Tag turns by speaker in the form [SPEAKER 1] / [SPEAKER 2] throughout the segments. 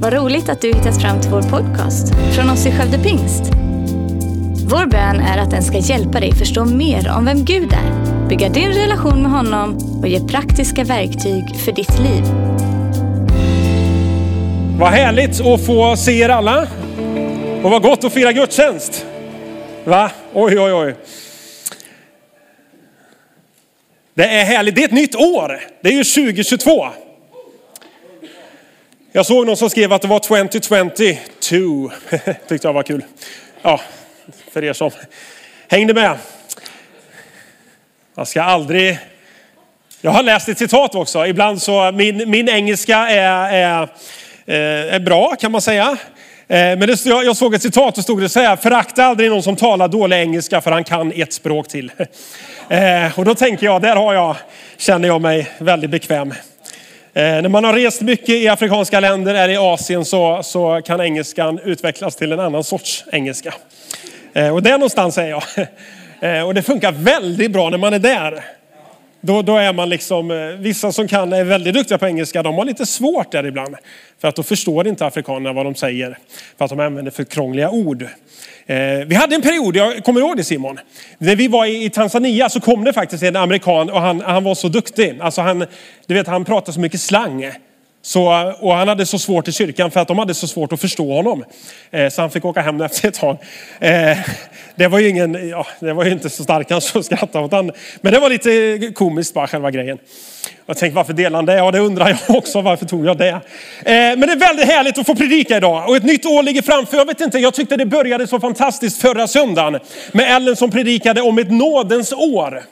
[SPEAKER 1] Vad roligt att du hittat fram till vår podcast från oss i Skövde Pingst. Vår bön är att den ska hjälpa dig förstå mer om vem Gud är, bygga din relation med honom och ge praktiska verktyg för ditt liv.
[SPEAKER 2] Vad härligt att få se er alla. Och vad gott att fira gudstjänst. Va? Oj, oj, oj. Det är härligt. Det är ett nytt år. Det är ju 2022. Jag såg någon som skrev att det var 2022. Tyckte jag var kul. Ja, för er som hängde med. Jag ska aldrig... Jag har läst ett citat också. Ibland så, min, min engelska är, är, eh, är bra kan man säga. Eh, men det, jag såg ett citat och stod det så här, förakta aldrig någon som talar dålig engelska för han kan ett språk till. Eh, och då tänker jag, där har jag, känner jag mig väldigt bekväm. Eh, när man har rest mycket i afrikanska länder, eller i Asien, så, så kan engelskan utvecklas till en annan sorts engelska. Eh, och där någonstans är jag. Eh, och det funkar väldigt bra när man är där. Då, då är man liksom, eh, vissa som kan är väldigt duktiga på engelska, de har lite svårt där ibland. För att då förstår inte afrikanerna vad de säger. För att de använder för krångliga ord. Eh, vi hade en period, jag kommer ihåg det Simon. När vi var i Tanzania så kom det faktiskt en amerikan och han, han var så duktig. Alltså han, du vet, han pratade så mycket slang. Så, och han hade så svårt i kyrkan för att de hade så svårt att förstå honom. Eh, så han fick åka hem efter ett tag. Eh, det var ju ingen, ja, det var ju inte så starkt kanske att skratta åt han. Men det var lite komiskt bara själva grejen. Jag tänkte varför delade han det? Ja det undrar jag också, varför tog jag det? Eh, men det är väldigt härligt att få predika idag. Och ett nytt år ligger framför. Jag vet inte, jag tyckte det började så fantastiskt förra söndagen. Med Ellen som predikade om ett nådens år.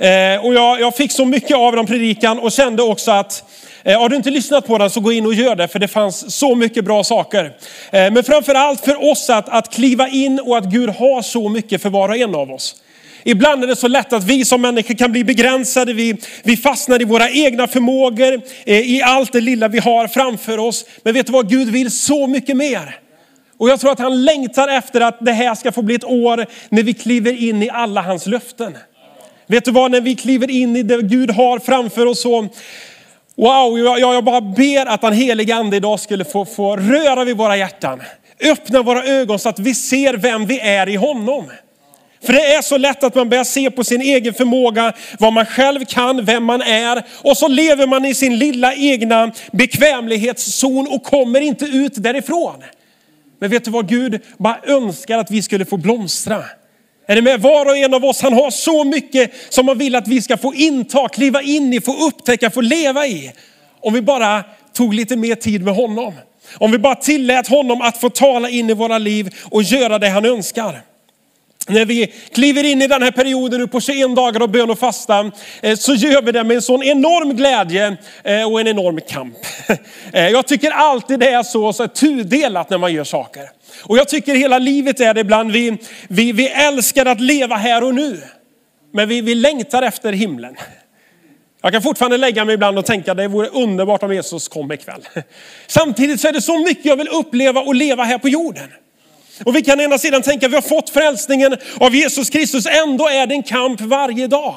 [SPEAKER 2] Eh, och jag, jag fick så mycket av den predikan och kände också att eh, har du inte lyssnat på den så gå in och gör det, för det fanns så mycket bra saker. Eh, men framför allt för oss att, att kliva in och att Gud har så mycket för var och en av oss. Ibland är det så lätt att vi som människor kan bli begränsade, vi, vi fastnar i våra egna förmågor, eh, i allt det lilla vi har framför oss. Men vet du vad, Gud vill så mycket mer. Och jag tror att han längtar efter att det här ska få bli ett år när vi kliver in i alla hans löften. Vet du vad, när vi kliver in i det Gud har framför oss så Wow, jag, jag bara ber att den heliga ande idag skulle få, få röra vid våra hjärtan. Öppna våra ögon så att vi ser vem vi är i honom. För det är så lätt att man börjar se på sin egen förmåga, vad man själv kan, vem man är. Och så lever man i sin lilla egna bekvämlighetszon och kommer inte ut därifrån. Men vet du vad Gud bara önskar att vi skulle få blomstra. Är ni med var och en av oss? Han har så mycket som han vill att vi ska få inta, kliva in i, få upptäcka, få leva i. Om vi bara tog lite mer tid med honom. Om vi bara tillät honom att få tala in i våra liv och göra det han önskar. När vi kliver in i den här perioden nu på 21 dagar av bön och fasta eh, så gör vi det med en sån enorm glädje eh, och en enorm kamp. Eh, jag tycker alltid det är så, så tudelat när man gör saker. Och jag tycker hela livet är det ibland, vi, vi, vi älskar att leva här och nu. Men vi, vi längtar efter himlen. Jag kan fortfarande lägga mig ibland och tänka det vore underbart om Jesus kom ikväll. Samtidigt så är det så mycket jag vill uppleva och leva här på jorden. Och vi kan ena sidan tänka vi har fått frälsningen av Jesus Kristus, ändå är det en kamp varje dag.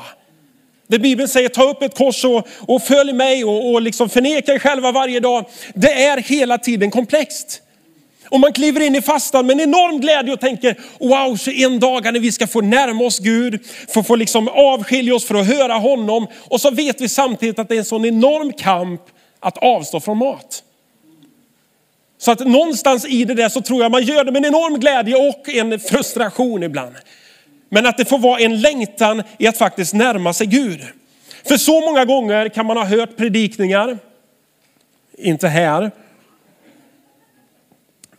[SPEAKER 2] Det Bibeln säger, ta upp ett kors och, och följ mig och, och liksom förneka er själva varje dag. Det är hela tiden komplext. Och man kliver in i fastan med en enorm glädje och tänker, wow, 21 dagar när vi ska få närma oss Gud, få, få liksom avskilja oss för att höra honom. Och så vet vi samtidigt att det är en sån enorm kamp att avstå från mat. Så att någonstans i det där så tror jag man gör det med en enorm glädje och en frustration ibland. Men att det får vara en längtan i att faktiskt närma sig Gud. För så många gånger kan man ha hört predikningar, inte här,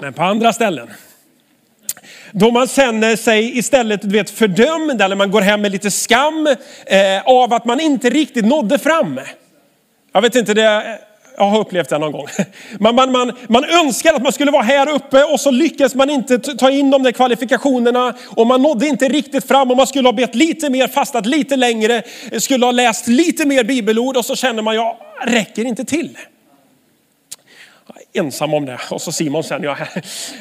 [SPEAKER 2] men på andra ställen. Då man känner sig istället du vet, fördömd eller man går hem med lite skam eh, av att man inte riktigt nådde fram. Jag vet inte, det, jag har upplevt det någon gång. Man, man, man, man önskar att man skulle vara här uppe och så lyckas man inte ta in de där kvalifikationerna och man nådde inte riktigt fram och man skulle ha bett lite mer, fastat lite längre, skulle ha läst lite mer bibelord och så känner man, jag räcker inte till ensam om det. Och så Simon sen. jag här.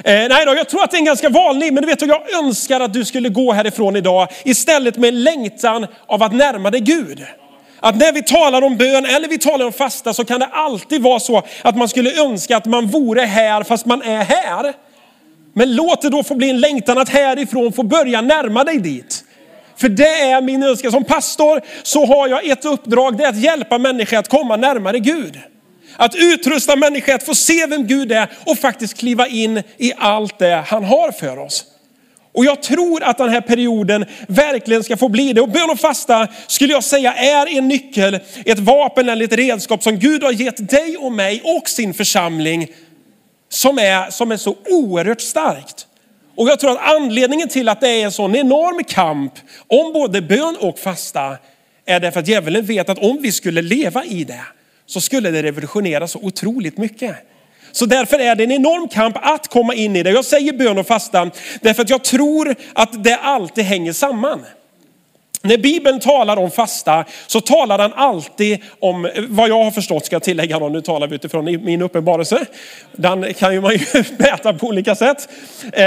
[SPEAKER 2] Eh, nej då, jag tror att det är en ganska vanlig, men du vet jag önskar att du skulle gå härifrån idag istället med en längtan av att närma dig Gud. Att när vi talar om bön eller vi talar om fasta så kan det alltid vara så att man skulle önska att man vore här fast man är här. Men låt det då få bli en längtan att härifrån få börja närma dig dit. För det är min önskan. Som pastor så har jag ett uppdrag, det är att hjälpa människor att komma närmare Gud. Att utrusta människor att få se vem Gud är och faktiskt kliva in i allt det han har för oss. Och jag tror att den här perioden verkligen ska få bli det. Och bön och fasta skulle jag säga är en nyckel, ett vapen eller ett redskap som Gud har gett dig och mig och sin församling som är, som är så oerhört starkt. Och jag tror att anledningen till att det är en sån enorm kamp om både bön och fasta är därför att djävulen vet att om vi skulle leva i det så skulle det revolutionera så otroligt mycket. Så därför är det en enorm kamp att komma in i det. Jag säger bön och fasta därför att jag tror att det alltid hänger samman. När Bibeln talar om fasta så talar den alltid om, vad jag har förstått ska jag tillägga, nu talar vi utifrån min uppenbarelse. Den kan ju man ju mäta på olika sätt. Eh,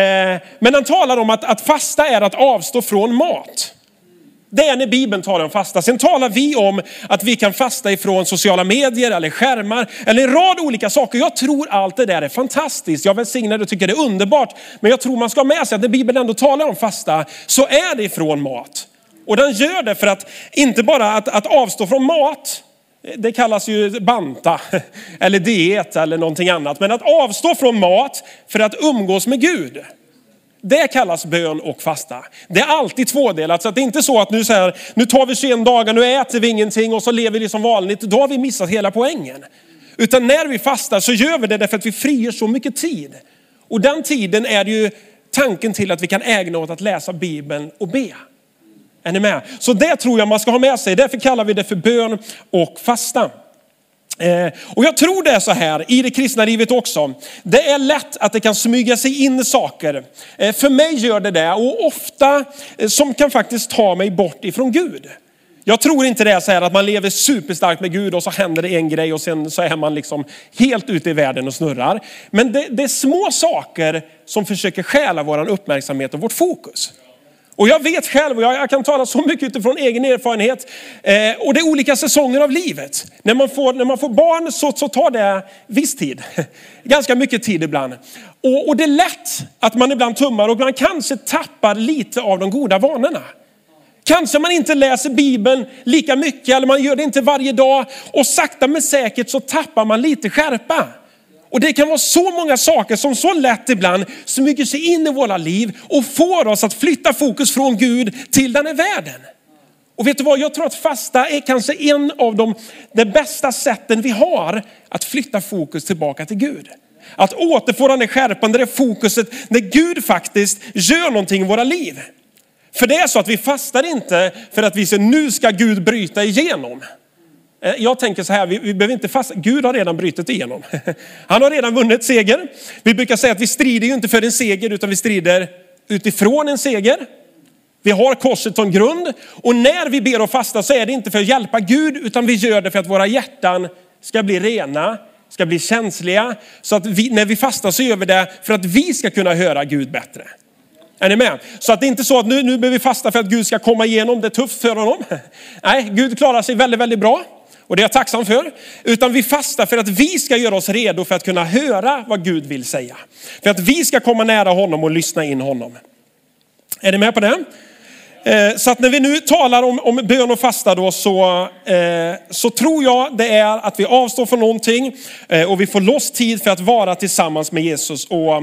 [SPEAKER 2] men den talar om att, att fasta är att avstå från mat. Det är när Bibeln talar om fasta. Sen talar vi om att vi kan fasta ifrån sociala medier eller skärmar eller en rad olika saker. Jag tror allt det där är fantastiskt. Jag välsignar det och tycker det är underbart. Men jag tror man ska ha med sig att när Bibeln ändå talar om fasta så är det ifrån mat. Och den gör det för att inte bara att, att avstå från mat, det kallas ju banta eller diet eller någonting annat. Men att avstå från mat för att umgås med Gud. Det kallas bön och fasta. Det är alltid tvådelat. Så att det är inte så att nu, så här, nu tar vi 21 dagar, nu äter vi ingenting och så lever vi som vanligt. Då har vi missat hela poängen. Utan när vi fastar så gör vi det därför att vi frigör så mycket tid. Och den tiden är ju tanken till att vi kan ägna åt att läsa Bibeln och be. Är ni med? Så det tror jag man ska ha med sig. Därför kallar vi det för bön och fasta. Eh, och jag tror det är så här i det kristna livet också. Det är lätt att det kan smyga sig in saker. Eh, för mig gör det det och ofta eh, som kan faktiskt ta mig bort ifrån Gud. Jag tror inte det är så här att man lever superstarkt med Gud och så händer det en grej och sen så är man liksom helt ute i världen och snurrar. Men det, det är små saker som försöker stjäla vår uppmärksamhet och vårt fokus. Och jag vet själv, och jag, kan tala så mycket utifrån egen erfarenhet, eh, och det är olika säsonger av livet. När man får, när man får barn så, så tar det viss tid, ganska mycket tid ibland. Och, och det är lätt att man ibland tummar och man kanske tappar lite av de goda vanorna. Kanske man inte läser Bibeln lika mycket eller man gör det inte varje dag och sakta men säkert så tappar man lite skärpa. Och det kan vara så många saker som så lätt ibland smyger sig in i våra liv och får oss att flytta fokus från Gud till den här världen. Och vet du vad, jag tror att fasta är kanske en av de, de bästa sätten vi har att flytta fokus tillbaka till Gud. Att återfå den där skärpan, det där fokuset när Gud faktiskt gör någonting i våra liv. För det är så att vi fastar inte för att vi säger nu ska Gud bryta igenom. Eh, jag tänker så här, vi, vi behöver inte fast, Gud har redan brutit igenom. Han har redan vunnit seger. Vi brukar säga att vi strider ju inte för en seger utan vi strider utifrån en seger. Vi har korset som grund och när vi ber och fastar så är det inte för att hjälpa Gud utan vi gör det för att våra hjärtan ska bli rena, ska bli känsliga. Så att vi, när vi fastar så gör vi det för att vi ska kunna höra Gud bättre. Är ni med? Så att det är inte så att nu, nu behöver vi fasta för att Gud ska komma igenom, det är tufft för honom. Nej, Gud klarar sig väldigt, väldigt bra. Och det är jag tacksam för. Utan vi fastar för att vi ska göra oss redo för att kunna höra vad Gud vill säga. För att vi ska komma nära honom och lyssna in honom. Är ni med på det? Eh, så att när vi nu talar om, om bön och fasta då så, eh, så tror jag det är att vi avstår från någonting eh, och vi får loss tid för att vara tillsammans med Jesus. Och,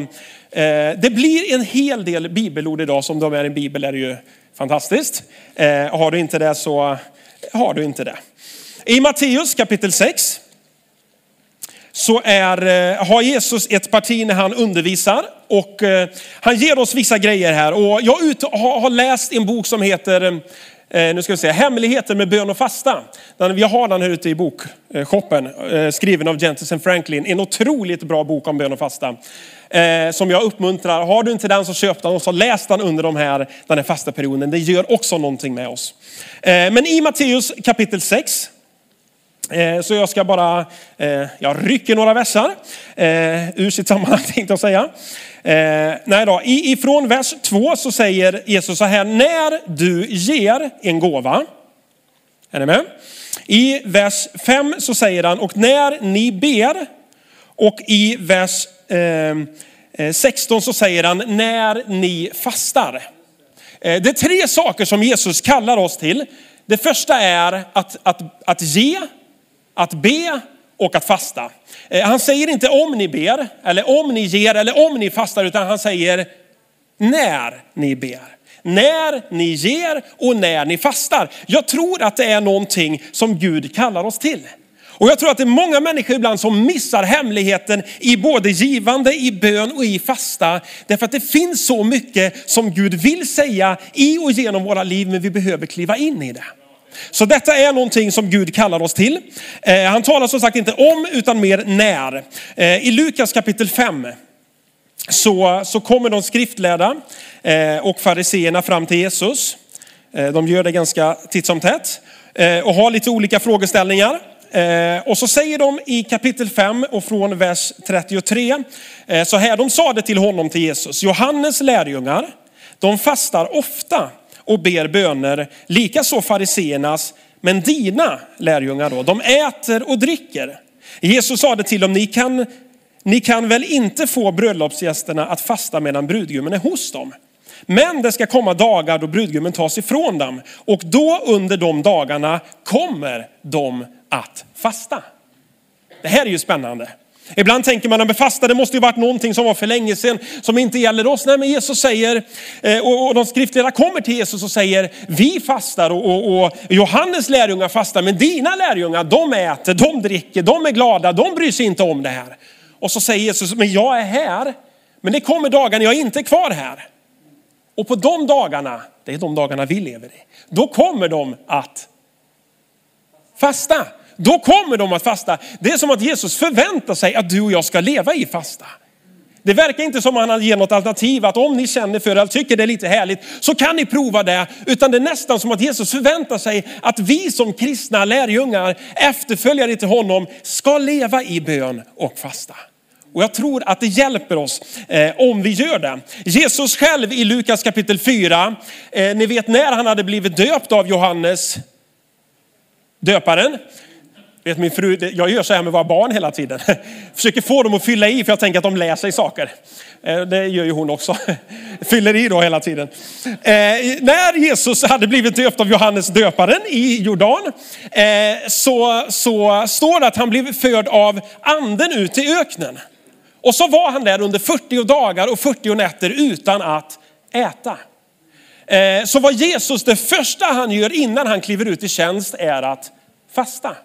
[SPEAKER 2] eh, det blir en hel del bibelord idag, som de är i en bibel är det ju fantastiskt. Eh, har du inte det så har du inte det. I Matteus kapitel 6 så är, eh, har Jesus ett parti när han undervisar och eh, han ger oss vissa grejer här. Och jag ut, har läst en bok som heter eh, nu ska vi se, Hemligheter med bön och fasta. Jag har den här ute i bokshoppen, skriven av Jentison Franklin. En otroligt bra bok om bön och fasta. Som jag uppmuntrar. Har du inte den så köp den och så läs den under de här, den här fasta perioden. Det gör också någonting med oss. Men i Matteus kapitel 6 Eh, så jag ska bara, eh, jag rycker några versar eh, ur sitt sammanhang tänkte jag säga. Nej då, ifrån vers 2 så säger Jesus så här, när du ger en gåva, Är ni med? I vers 5 så säger han, och när ni ber, och i vers 16 så säger han, när ni fastar. Det är tre saker som Jesus kallar oss till. Det första är att, att, att ge, att be och att fasta. Eh, han säger inte om ni ber, eller om ni ger, eller om ni fastar, utan han säger när ni ber. När ni ger och när ni fastar. Jag tror att det är någonting som Gud kallar oss till. Och jag tror att det är många människor ibland som missar hemligheten i både givande, i bön och i fasta. Därför att det finns så mycket som Gud vill säga i och genom våra liv, men vi behöver kliva in i det. Så detta är någonting som Gud kallar oss till. Eh, han talar som sagt inte om utan mer när. Eh, I Lukas kapitel 5 så, så kommer de skriftlärda eh, och fariseerna fram till Jesus. Eh, de gör det ganska titt som tätt eh, och har lite olika frågeställningar. Eh, och så säger de i kapitel 5 och från vers 33 så här, de sa det till honom till Jesus, Johannes lärjungar, de fastar ofta och ber böner, likaså fariseernas, men dina lärjungar då, de äter och dricker. Jesus sade till dem, ni kan, ni kan väl inte få bröllopsgästerna att fasta medan brudgummen är hos dem. Men det ska komma dagar då brudgummen tas ifrån dem och då under de dagarna kommer de att fasta. Det här är ju spännande. Ibland tänker man att fasta, det måste ju varit någonting som var för länge sedan som inte gäller oss. Nej men Jesus säger, eh, och de skriftliga kommer till Jesus och säger, vi fastar och, och, och Johannes lärjungar fastar, men dina lärjungar de äter, de dricker, de är glada, de bryr sig inte om det här. Och så säger Jesus, men jag är här, men det kommer dagar när jag inte är kvar här. Och på de dagarna, det är de dagarna vi lever i, då kommer de att fasta. Då kommer de att fasta. Det är som att Jesus förväntar sig att du och jag ska leva i fasta. Det verkar inte som att han ger något alternativ, att om ni känner för det eller tycker det är lite härligt så kan ni prova det. Utan det är nästan som att Jesus förväntar sig att vi som kristna lärjungar, efterföljare till honom, ska leva i bön och fasta. Och jag tror att det hjälper oss eh, om vi gör det. Jesus själv i Lukas kapitel 4, eh, ni vet när han hade blivit döpt av Johannes döparen, Vet min fru, jag gör så här med våra barn hela tiden. Försöker få dem att fylla i för jag tänker att de lär sig saker. Eh, det gör ju hon också. Fyller i då hela tiden. Eh, när Jesus hade blivit döpt av Johannes döparen i Jordan eh, så, så står det att han blev förd av anden ut i öknen. Och så var han där under 40 dagar och 40 nätter utan att äta. Eh, så vad Jesus, det första han gör innan han kliver ut i tjänst är att fasta.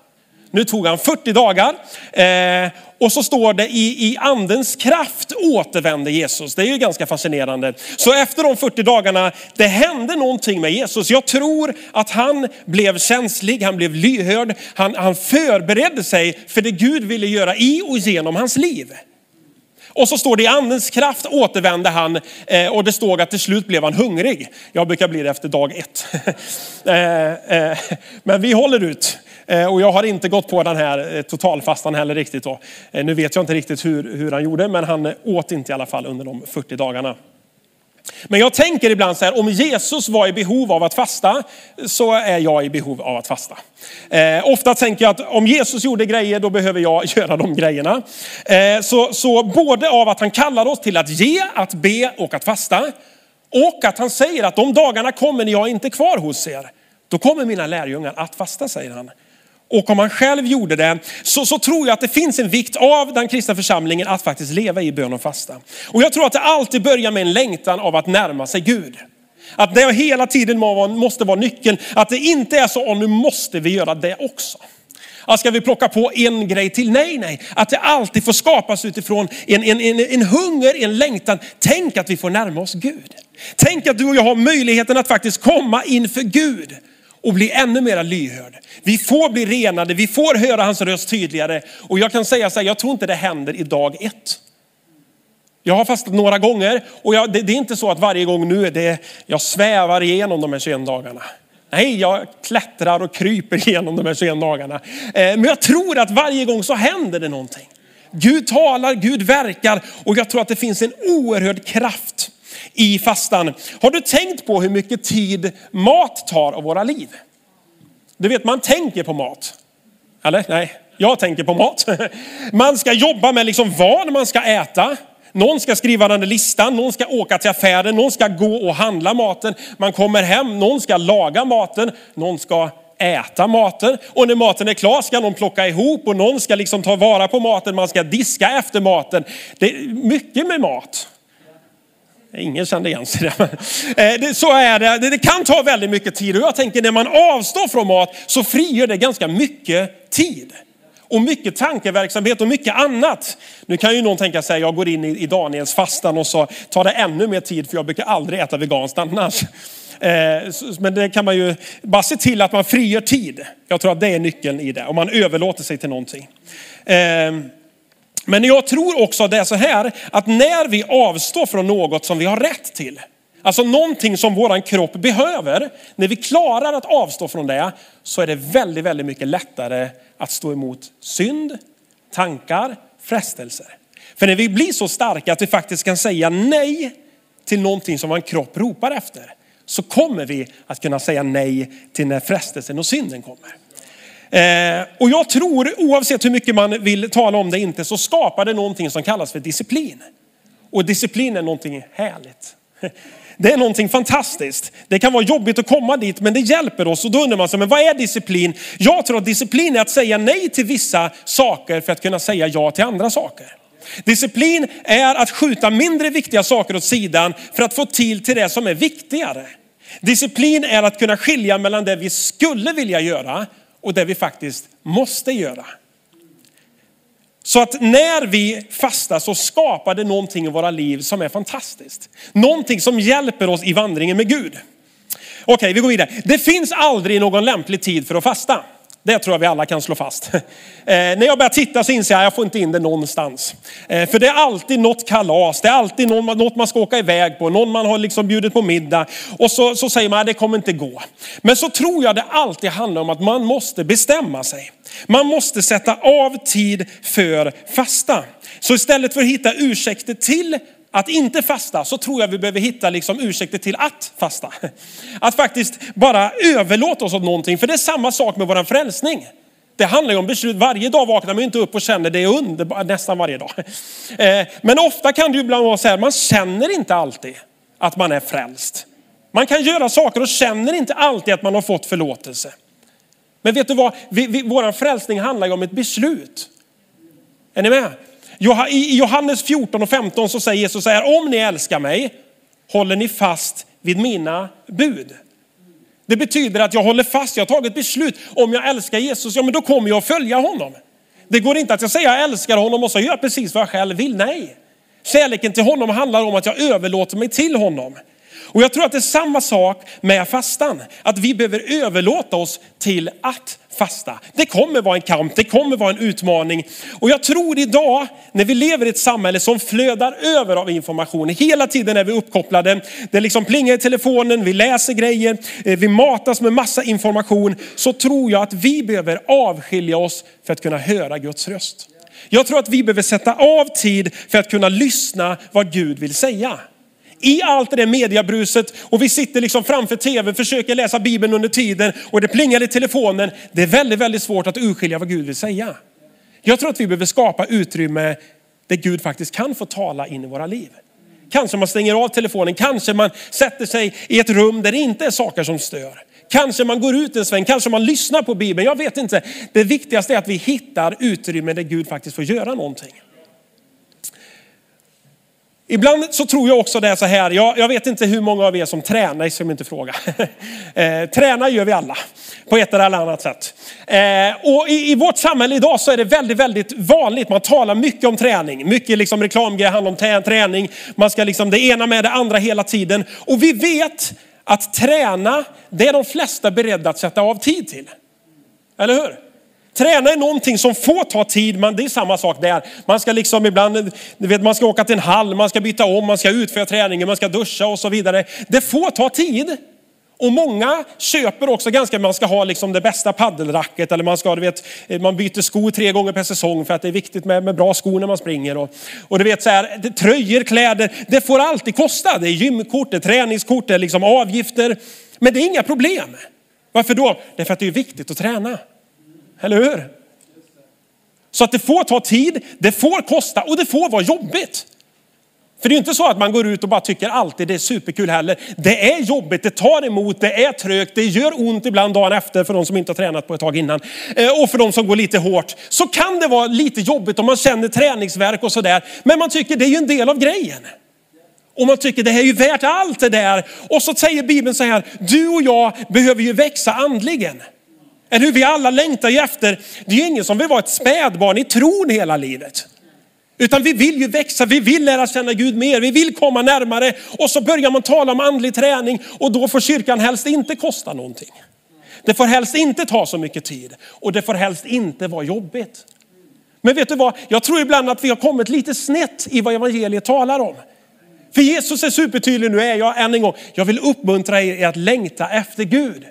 [SPEAKER 2] Nu tog han 40 dagar eh, och så står det i, i andens kraft återvände Jesus. Det är ju ganska fascinerande. Så efter de 40 dagarna, det hände någonting med Jesus. Jag tror att han blev känslig, han blev lyhörd, han, han förberedde sig för det Gud ville göra i och genom hans liv. Och så står det i andens kraft återvände han eh, och det står att till slut blev han hungrig. Jag brukar bli det efter dag ett. Eh, eh, men vi håller ut. Eh, och jag har inte gått på den här eh, totalfastan heller riktigt. Då. Eh, nu vet jag inte riktigt hur, hur han gjorde, men han åt inte i alla fall under de 40 dagarna. Men jag tänker ibland så här, om Jesus var i behov av att fasta, så är jag i behov av att fasta. Eh, ofta tänker jag att om Jesus gjorde grejer, då behöver jag göra de grejerna. Eh, så, så både av att han kallar oss till att ge, att be och att fasta. Och att han säger att de dagarna kommer när jag inte är kvar hos er. Då kommer mina lärjungar att fasta, säger han och om han själv gjorde det, så, så tror jag att det finns en vikt av den kristna församlingen att faktiskt leva i bön och fasta. Och jag tror att det alltid börjar med en längtan av att närma sig Gud. Att det hela tiden måste vara nyckeln. Att det inte är så, och nu måste vi göra det också. Att ska vi plocka på en grej till? Nej, nej. Att det alltid får skapas utifrån en, en, en, en hunger, en längtan. Tänk att vi får närma oss Gud. Tänk att du och jag har möjligheten att faktiskt komma inför Gud och bli ännu mer lyhörd. Vi får bli renade, vi får höra hans röst tydligare. Och jag kan säga så här, jag tror inte det händer i dag ett. Jag har fastat några gånger och jag, det, det, är inte så att varje gång nu är det, jag svävar igenom de här 21 dagarna. Nej, jag klättrar och kryper igenom de här 21 dagarna. Eh, men jag tror att varje gång så händer det någonting. Gud talar, Gud verkar och jag tror att det finns en oerhörd kraft i fastan. Har du tänkt på hur mycket tid mat tar av våra liv? Du vet, man tänker på mat. Eller? Nej, jag tänker på mat. Man ska jobba med liksom vad man ska äta. Någon ska skriva den där listan, någon ska åka till affären, någon ska gå och handla maten. Man kommer hem, någon ska laga maten, någon ska äta maten. Och när maten är klar ska någon plocka ihop och någon ska liksom ta vara på maten, man ska diska efter maten. Det är mycket med mat. Ingen kände igen sig där. Eh, så är det. Det kan ta väldigt mycket tid och jag tänker när man avstår från mat så frigör det ganska mycket tid. Och mycket tankeverksamhet och mycket annat. Nu kan ju någon tänka sig, jag går in i Daniels fastan och så tar det ännu mer tid för jag brukar aldrig äta veganskt annars. Eh, men det kan man ju bara se till att man frigör tid. Jag tror att det är nyckeln i det, om man överlåter sig till någonting. Eh, men jag tror också att det är så här, att när vi avstår från något som vi har rätt till, alltså någonting som våran kropp behöver, när vi klarar att avstå från det, så är det väldigt, väldigt mycket lättare att stå emot synd, tankar, frestelser. För när vi blir så starka att vi faktiskt kan säga nej till någonting som vår kropp ropar efter, så kommer vi att kunna säga nej till när frestelsen och synden kommer. Eh, och jag tror, oavsett hur mycket man vill tala om det inte, så skapar det någonting som kallas för disciplin. Och disciplin är någonting härligt. Det är någonting fantastiskt. Det kan vara jobbigt att komma dit, men det hjälper oss. Och då undrar man sig, men vad är disciplin? Jag tror att disciplin är att säga nej till vissa saker för att kunna säga ja till andra saker. Disciplin är att skjuta mindre viktiga saker åt sidan för att få tid till det som är viktigare. Disciplin är att kunna skilja mellan det vi skulle vilja göra och det vi faktiskt måste göra. Så att när vi fastar så skapar det någonting i våra liv som är fantastiskt. Någonting som hjälper oss i vandringen med Gud. Okej, vi går vidare. Det finns aldrig någon lämplig tid för att fasta. Det tror jag vi alla kan slå fast. Eh, när jag börjar titta så inser jag att jag får inte in det någonstans. Eh, för det är alltid något kalas, det är alltid något man ska åka iväg på, någon man har liksom bjudit på middag. Och så, så säger man att det kommer inte gå. Men så tror jag det alltid handlar om att man måste bestämma sig. Man måste sätta av tid för fasta. Så istället för att hitta ursäkter till att inte fasta så tror jag vi behöver hitta liksom ursäkter till att fasta. Att faktiskt bara överlåta oss åt någonting. För det är samma sak med vår frälsning. Det handlar ju om beslut. Varje dag vaknar man inte upp och känner det är underbart, nästan varje dag. Eh, men ofta kan det ju ibland vara så här, man känner inte alltid att man är frälst. Man kan göra saker och känner inte alltid att man har fått förlåtelse. Men vet du vad, vi, vi, frälsning handlar ju om ett beslut. Är ni med? I Johannes 14 och 15 så säger Jesus så här, om ni älskar mig håller ni fast vid mina bud. Det betyder att jag håller fast, jag har tagit beslut. Om jag älskar Jesus, ja men då kommer jag att följa honom. Det går inte att jag säger jag älskar honom och så gör jag precis vad jag själv vill. Nej. Kärleken till honom handlar om att jag överlåter mig till honom. Och jag tror att det är samma sak med fastan. Att vi behöver överlåta oss till att fasta. Det kommer vara en kamp, det kommer vara en utmaning. Och jag tror idag, när vi lever i ett samhälle som flödar över av information, hela tiden är vi uppkopplade, det liksom plingar i telefonen, vi läser grejer, eh, vi matas med massa information, så tror jag att vi behöver avskilja oss för att kunna höra Guds röst. Jag tror att vi behöver sätta av tid för att kunna lyssna vad Gud vill säga i allt det där mediabruset och vi sitter liksom framför tv, försöker läsa bibeln under tiden och det plingar i telefonen. Det är väldigt, väldigt svårt att urskilja vad Gud vill säga. Jag tror att vi behöver skapa utrymme där Gud faktiskt kan få tala in i våra liv. Kanske man stänger av telefonen, kanske man sätter sig i ett rum där det inte är saker som stör. Kanske man går ut en sväng, kanske man lyssnar på Bibeln, jag vet inte. Det viktigaste är att vi hittar utrymme där Gud faktiskt får göra någonting. Ibland så tror jag också det är så här, jag, jag vet inte hur många av er som tränar, som jag inte fråga. eh, träna gör vi alla på ett eller annat sätt. Eh, och i, i, vårt samhälle idag så är det väldigt, väldigt vanligt. Man talar mycket om träning. Mycket liksom reklamgrejer handlar om träning. Man ska liksom det ena med det andra hela tiden. Och vi vet att träna, det är de flesta beredda att sätta av tid till. Eller hur? Träna är någonting som får ta tid, men det är samma sak där. Man ska liksom ibland, du vet, man ska åka till en hall, man ska byta om, man ska utföra träningen, man ska duscha och så vidare. Det får ta tid. Och många köper också ganska, man ska ha liksom det bästa paddelracket eller man ska, du vet, man byter skor tre gånger per säsong för att det är viktigt med, med bra skor när man springer. Och, och du vet så här, det, tröjor, kläder, det får alltid kosta. Det är gymkort, det är träningskort, det är liksom avgifter. Men det är inga problem. Varför då? Därför att det är viktigt att träna. Eller hur? Så att det får ta tid, det får kosta och det får vara jobbigt. För det är ju inte så att man går ut och bara tycker alltid det är superkul heller. Det är jobbigt, det tar emot, det är trögt, det gör ont ibland dagen efter för de som inte har tränat på ett tag innan. Eh, och för de som går lite hårt. Så kan det vara lite jobbigt om man känner träningsverk och sådär. Men man tycker det är ju en del av grejen. Och man tycker det här är ju värt allt det där. Och så säger Bibeln så här, du och jag behöver ju växa andligen. Eller hur? Vi alla längtar ju efter, det är ju ingen som vill vara ett spädbarn i tron hela livet. Utan vi vill ju växa, vi vill lära känna Gud mer, vi vill komma närmare. Och så börjar man tala om andlig träning och då får kyrkan helst inte kosta någonting. Det får helst inte ta så mycket tid och det får helst inte vara jobbigt. Men vet du vad, jag tror ibland att vi har kommit lite snett i vad evangeliet talar om. För Jesus är supertydlig, nu är jag än en gång, jag vill uppmuntra er att längta efter Gud.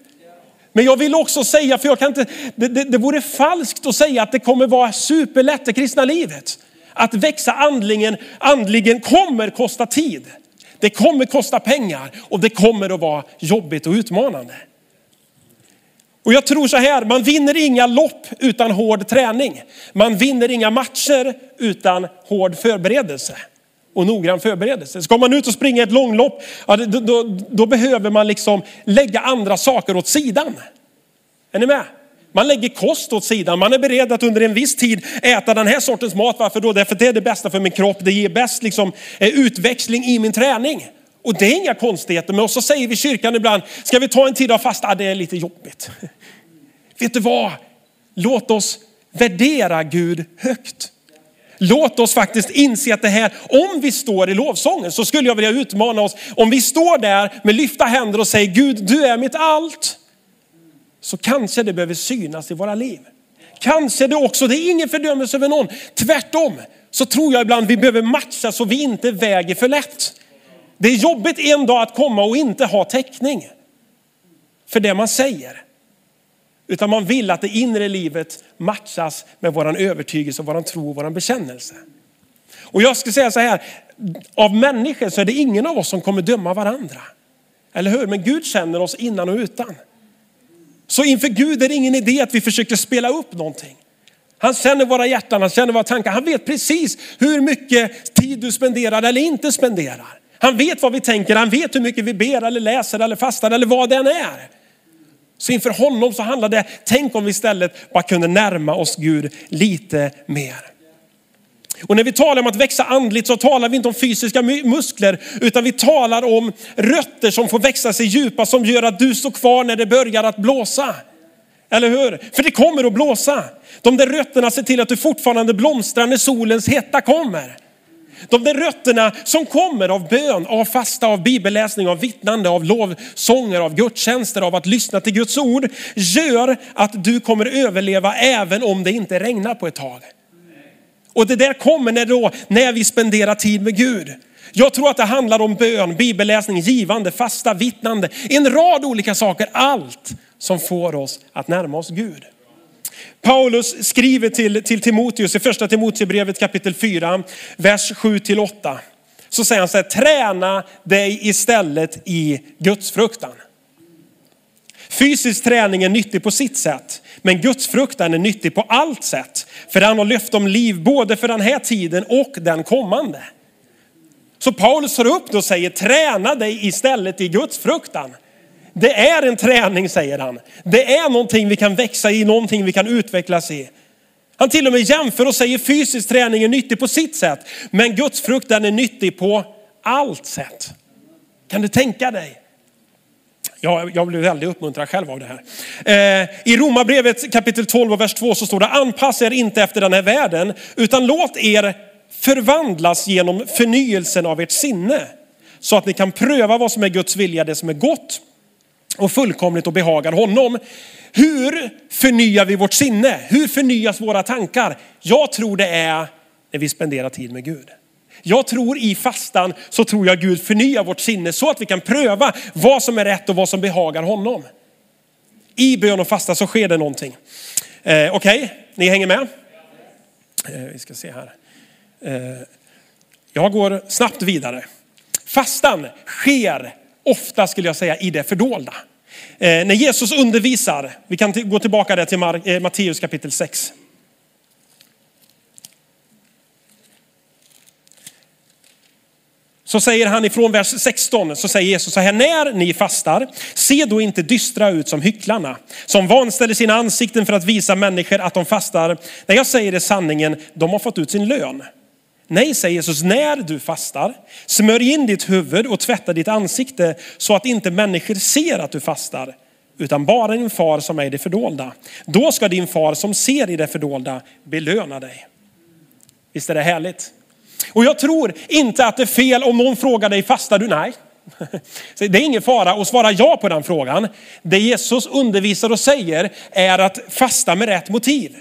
[SPEAKER 2] Men jag vill också säga, för jag kan inte, det, det, det vore falskt att säga att det kommer vara superlätt det kristna livet. Att växa andligen, andligen kommer kosta tid. Det kommer kosta pengar och det kommer att vara jobbigt och utmanande. Och jag tror så här, man vinner inga lopp utan hård träning. Man vinner inga matcher utan hård förberedelse och noggrann förberedelse. Ska man ut och springa ett långlopp, ja, då, då, då behöver man liksom lägga andra saker åt sidan. Är ni med? Man lägger kost åt sidan. Man är beredd att under en viss tid äta den här sortens mat. Varför då? Därför att det är det bästa för min kropp. Det ger bäst liksom, eh, utväxling i min träning. Och det är inga konstigheter. Men så säger vi i kyrkan ibland, ska vi ta en tid av fasta? det är lite jobbigt. Vet du vad? Låt oss värdera Gud högt. Låt oss faktiskt inse att det här, om vi står i lovsången så skulle jag vilja utmana oss. Om vi står där med lyfta händer och säger Gud, du är mitt allt så kanske det behöver synas i våra liv. Kanske det också, det är ingen fördömelse över någon. Tvärtom så tror jag ibland vi behöver matcha så vi inte väger för lätt. Det är jobbigt en dag att komma och inte ha täckning för det man säger. Utan man vill att det inre livet matchas med våran övertygelse, våran tro och våran bekännelse. Och jag ska säga så här, av människor så är det ingen av oss som kommer döma varandra. Eller hur? Men Gud känner oss innan och utan. Så inför Gud är det ingen idé att vi försöker spela upp någonting. Han känner våra hjärtan, han känner våra tankar. Han vet precis hur mycket tid du spenderar eller inte spenderar. Han vet vad vi tänker, han vet hur mycket vi ber eller läser eller fastar eller vad det än är. Så inför honom så handlar det, tänk om vi istället bara kunde närma oss Gud lite mer. Och när vi talar om att växa andligt så talar vi inte om fysiska muskler, utan vi talar om rötter som får växa sig djupa som gör att du står kvar när det börjar att blåsa. Eller hur? För det kommer att blåsa. De där rötterna ser till att du fortfarande blomstrar när solens hetta kommer. De där rötterna som kommer av bön, av fasta, av bibelläsning, av vittnande, av lovsånger, av gudstjänster, av att lyssna till Guds ord gör att du kommer överleva även om det inte regnar på ett tag. Och det där kommer när, då, när vi spenderar tid med Gud. Jag tror att det handlar om bön, bibelläsning, givande, fasta, vittnande. En rad olika saker. Allt som får oss att närma oss Gud. Paulus skriver till, till Timoteus i första Timoteusbrevet kapitel 4, vers 7-8. Så säger han så här, träna dig istället i Gudsfruktan. Fysisk träning är nyttig på sitt sätt, men Gudsfruktan är nyttig på allt sätt. För han har löfte om liv både för den här tiden och den kommande. Så Paulus tar upp det och säger träna dig istället i Gudsfruktan. Det är en träning säger han. Det är någonting vi kan växa i, någonting vi kan utvecklas i. Han till och med jämför och säger fysisk träning är nyttig på sitt sätt, men Guds frukt den är nyttig på allt sätt. Kan du tänka dig? Ja, jag blev väldigt uppmuntrad själv av det här. Eh, I Romarbrevet kapitel 12 och vers 2 så står det, anpassa er inte efter den här världen, utan låt er förvandlas genom förnyelsen av ert sinne. Så att ni kan pröva vad som är Guds vilja, det som är gott och fullkomligt och behagar honom. Hur förnyar vi vårt sinne? Hur förnyas våra tankar? Jag tror det är när vi spenderar tid med Gud. Jag tror i fastan så tror jag Gud förnyar vårt sinne så att vi kan pröva vad som är rätt och vad som behagar honom. I bön och fasta så sker det någonting. Eh, Okej, okay. ni hänger med? Eh, vi ska se här. Eh, jag går snabbt vidare. Fastan sker ofta skulle jag säga i det fördolda. Eh, när Jesus undervisar, vi kan gå tillbaka där till eh, Matteus kapitel 6. Så säger han ifrån vers 16, så säger Jesus så här, när ni fastar, se då inte dystra ut som hycklarna, som vanställer sina ansikten för att visa människor att de fastar. När jag säger det sanningen, de har fått ut sin lön. Nej, säger Jesus, när du fastar, smörj in ditt huvud och tvätta ditt ansikte så att inte människor ser att du fastar, utan bara din far som är i det fördolda. Då ska din far som ser i det fördolda belöna dig. Visst är det härligt? Och jag tror inte att det är fel om någon frågar dig, fastar du? Nej. det är ingen fara att svara ja på den frågan. Det Jesus undervisar och säger är att fasta med rätt motiv.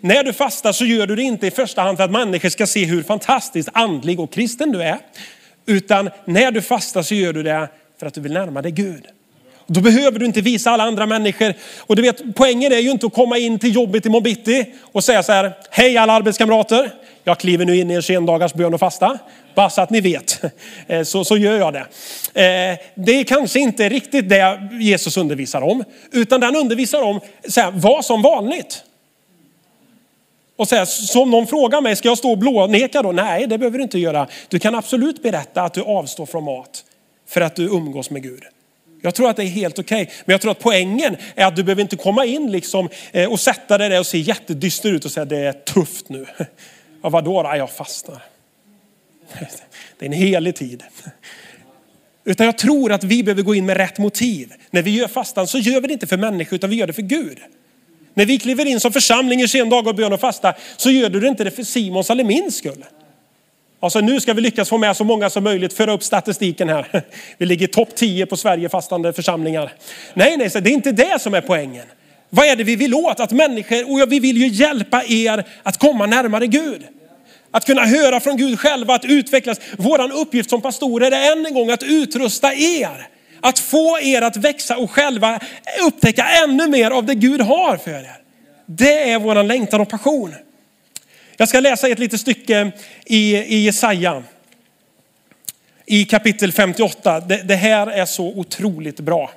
[SPEAKER 2] När du fastar så gör du det inte i första hand för att människor ska se hur fantastiskt andlig och kristen du är. Utan när du fastar så gör du det för att du vill närma dig Gud. Då behöver du inte visa alla andra människor. Och du vet, poängen är ju inte att komma in till jobbet i bitti och säga så här, hej alla arbetskamrater, jag kliver nu in i en 21 dagars bön och fasta. Bara så att ni vet, eh, så, så gör jag det. Eh, det är kanske inte riktigt det Jesus undervisar om, utan den undervisar om, så här, var som vanligt. Och säga, som någon frågar mig, ska jag stå och blåneka då? Nej, det behöver du inte göra. Du kan absolut berätta att du avstår från mat för att du umgås med Gud. Jag tror att det är helt okej. Okay. Men jag tror att poängen är att du behöver inte komma in liksom eh, och sätta dig där och se jättedyster ut och säga det är tufft nu. Ja, vadå då? Jag fastnar. Det är en helig tid. Utan jag tror att vi behöver gå in med rätt motiv. När vi gör fastan så gör vi det inte för människor utan vi gör det för Gud. När vi kliver in som församling i sen dag och bön och fasta så gör du det inte det för Simons eller min skull. Alltså nu ska vi lyckas få med så många som möjligt, föra upp statistiken här. Vi ligger topp 10 på Sverige fastande församlingar. Nej, nej, det är inte det som är poängen. Vad är det vi vill åt? Att människor, och vi vill ju hjälpa er att komma närmare Gud. Att kunna höra från Gud själva, att utvecklas. Våran uppgift som pastorer är än en gång att utrusta er. Att få er att växa och själva upptäcka ännu mer av det Gud har för er. Det är vår längtan och passion. Jag ska läsa ett litet stycke i, i Jesaja. I kapitel 58. Det, det här är så otroligt bra.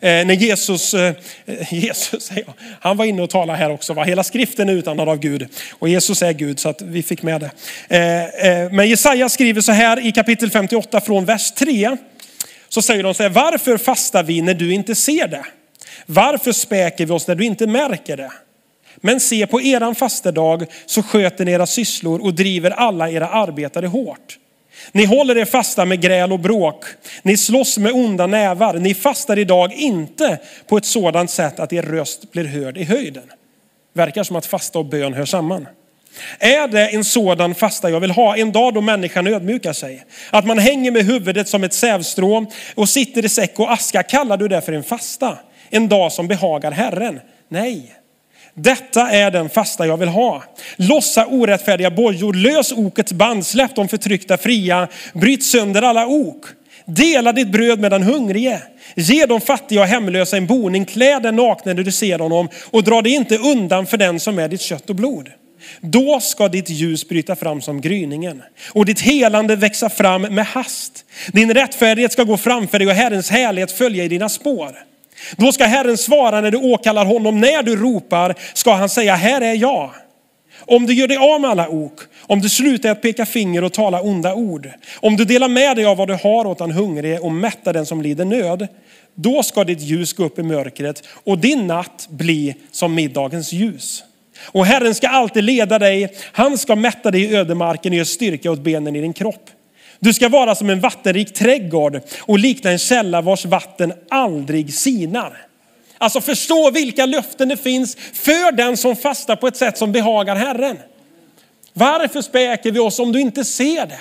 [SPEAKER 2] Eh, när Jesus, eh, Jesus säger jag, han var inne och talade här också. Va? Hela skriften är utandad av Gud. Och Jesus är Gud så att vi fick med det. Eh, eh, men Jesaja skriver så här i kapitel 58 från vers 3. Så säger de så här, varför fastar vi när du inte ser det? Varför späker vi oss när du inte märker det? Men se på eran fastedag så sköter ni era sysslor och driver alla era arbetare hårt. Ni håller er fasta med gräl och bråk. Ni slåss med onda nävar. Ni fastar idag inte på ett sådant sätt att er röst blir hörd i höjden. Verkar som att fasta och bön hör samman. Är det en sådan fasta jag vill ha? En dag då människan ödmjukar sig. Att man hänger med huvudet som ett sävstrå och sitter i säck och aska. Kallar du det för en fasta? En dag som behagar Herren? Nej. Detta är den fasta jag vill ha. Lossa orättfärdiga bojor, lös okets band, släpp de förtryckta fria, bryt sönder alla ok. Dela ditt bröd med den hungrige. Ge de fattiga och hemlösa en boning, klä den nakne när du ser honom och dra dig inte undan för den som är ditt kött och blod. Då ska ditt ljus bryta fram som gryningen och ditt helande växa fram med hast. Din rättfärdighet ska gå framför dig och Herrens härlighet följa i dina spår. Då ska Herren svara när du åkallar honom, när du ropar ska han säga, här är jag. Om du gör dig av med alla ok, om du slutar att peka finger och tala onda ord, om du delar med dig av vad du har åt den hungrige och mättar den som lider nöd, då ska ditt ljus gå upp i mörkret och din natt bli som middagens ljus. Och Herren ska alltid leda dig, han ska mätta dig i ödemarken och ge styrka åt benen i din kropp. Du ska vara som en vattenrik trädgård och likna en källa vars vatten aldrig sinar. Alltså förstå vilka löften det finns för den som fastar på ett sätt som behagar Herren. Varför späker vi oss om du inte ser det?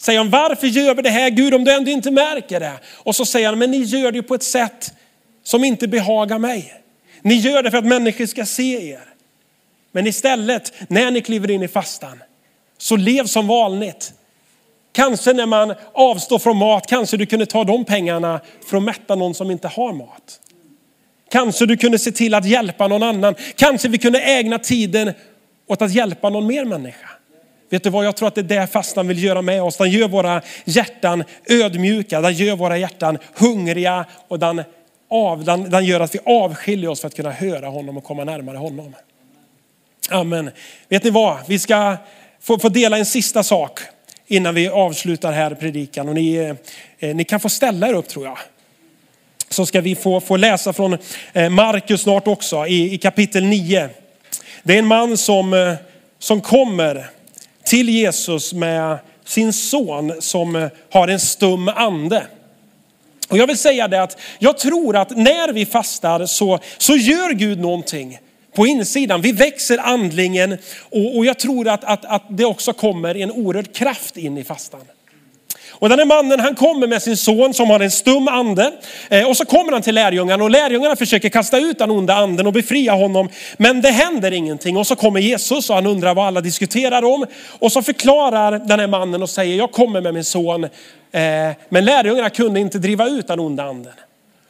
[SPEAKER 2] Säger han, varför gör vi det här Gud om du ändå inte märker det? Och så säger han, men ni gör det på ett sätt som inte behagar mig. Ni gör det för att människor ska se er. Men istället, när ni kliver in i fastan, så lev som vanligt. Kanske när man avstår från mat, kanske du kunde ta de pengarna för att mätta någon som inte har mat. Kanske du kunde se till att hjälpa någon annan. Kanske vi kunde ägna tiden åt att hjälpa någon mer människa. Vet du vad, jag tror att det är det fastan vill göra med oss. Den gör våra hjärtan ödmjuka, den gör våra hjärtan hungriga och den av, den, den gör att vi avskiljer oss för att kunna höra honom och komma närmare honom. Amen. Vet ni vad? Vi ska få, få dela en sista sak innan vi avslutar här predikan. Och ni, eh, ni kan få ställa er upp tror jag. Så ska vi få, få läsa från eh, Markus snart också i, i kapitel 9. Det är en man som, eh, som kommer till Jesus med sin son som eh, har en stum ande. Och jag vill säga det att jag tror att när vi fastar så, så gör Gud någonting på insidan. Vi växer andlingen och, och jag tror att, att, att det också kommer en oerhörd kraft in i fastan. Och den här mannen han kommer med sin son som har en stum ande. Eh, och så kommer han till lärjungarna och lärjungarna försöker kasta ut den onda anden och befria honom. Men det händer ingenting. Och så kommer Jesus och han undrar vad alla diskuterar om. Och så förklarar den här mannen och säger, jag kommer med min son. Eh, men lärjungarna kunde inte driva ut den onda anden.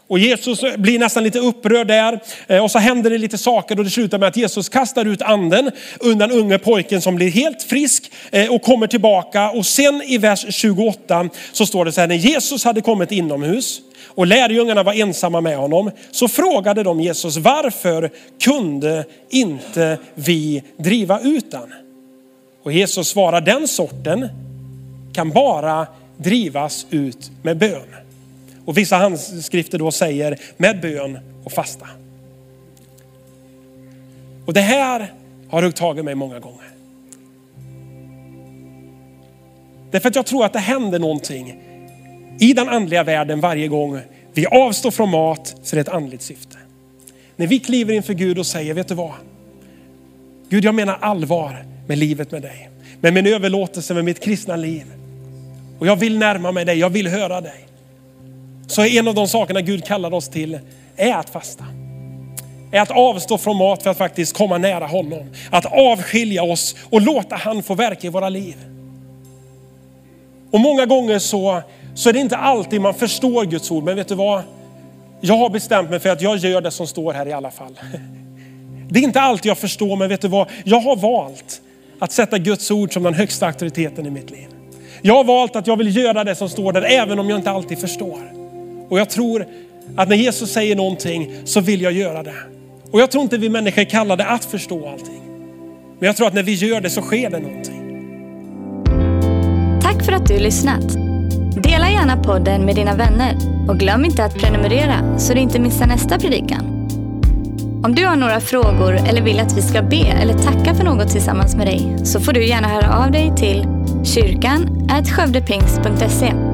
[SPEAKER 2] Och Jesus blir nästan lite upprörd där eh, och så händer det lite saker och det slutar med att Jesus kastar ut anden undan unge pojken som blir helt frisk eh, och kommer tillbaka. Och sen i vers 28 så står det så här, när Jesus hade kommit inomhus och lärjungarna var ensamma med honom så frågade de Jesus varför kunde inte vi driva ut den? Och Jesus svarar den sorten kan bara drivas ut med bön. Och vissa handskrifter då säger med bön och fasta. Och det här har huggit tag i mig många gånger. Därför att jag tror att det händer någonting i den andliga världen varje gång vi avstår från mat så det ett andligt syfte. När vi kliver inför Gud och säger, vet du vad? Gud jag menar allvar med livet med dig. Med min överlåtelse, med mitt kristna liv. Och jag vill närma mig dig, jag vill höra dig. Så en av de sakerna Gud kallar oss till är att fasta. Är att avstå från mat för att faktiskt komma nära honom. Att avskilja oss och låta han få verka i våra liv. Och många gånger så, så är det inte alltid man förstår Guds ord. Men vet du vad? Jag har bestämt mig för att jag gör det som står här i alla fall. Det är inte alltid jag förstår, men vet du vad? Jag har valt att sätta Guds ord som den högsta auktoriteten i mitt liv. Jag har valt att jag vill göra det som står där, även om jag inte alltid förstår. Och jag tror att när Jesus säger någonting så vill jag göra det. Och jag tror inte vi människor är kallade att förstå allting. Men jag tror att när vi gör det så sker det någonting.
[SPEAKER 1] Tack för att du lyssnat. Dela gärna podden med dina vänner och glöm inte att prenumerera så du inte missar nästa predikan. Om du har några frågor eller vill att vi ska be eller tacka för något tillsammans med dig så får du gärna höra av dig till kyrkan skövdepingst.se.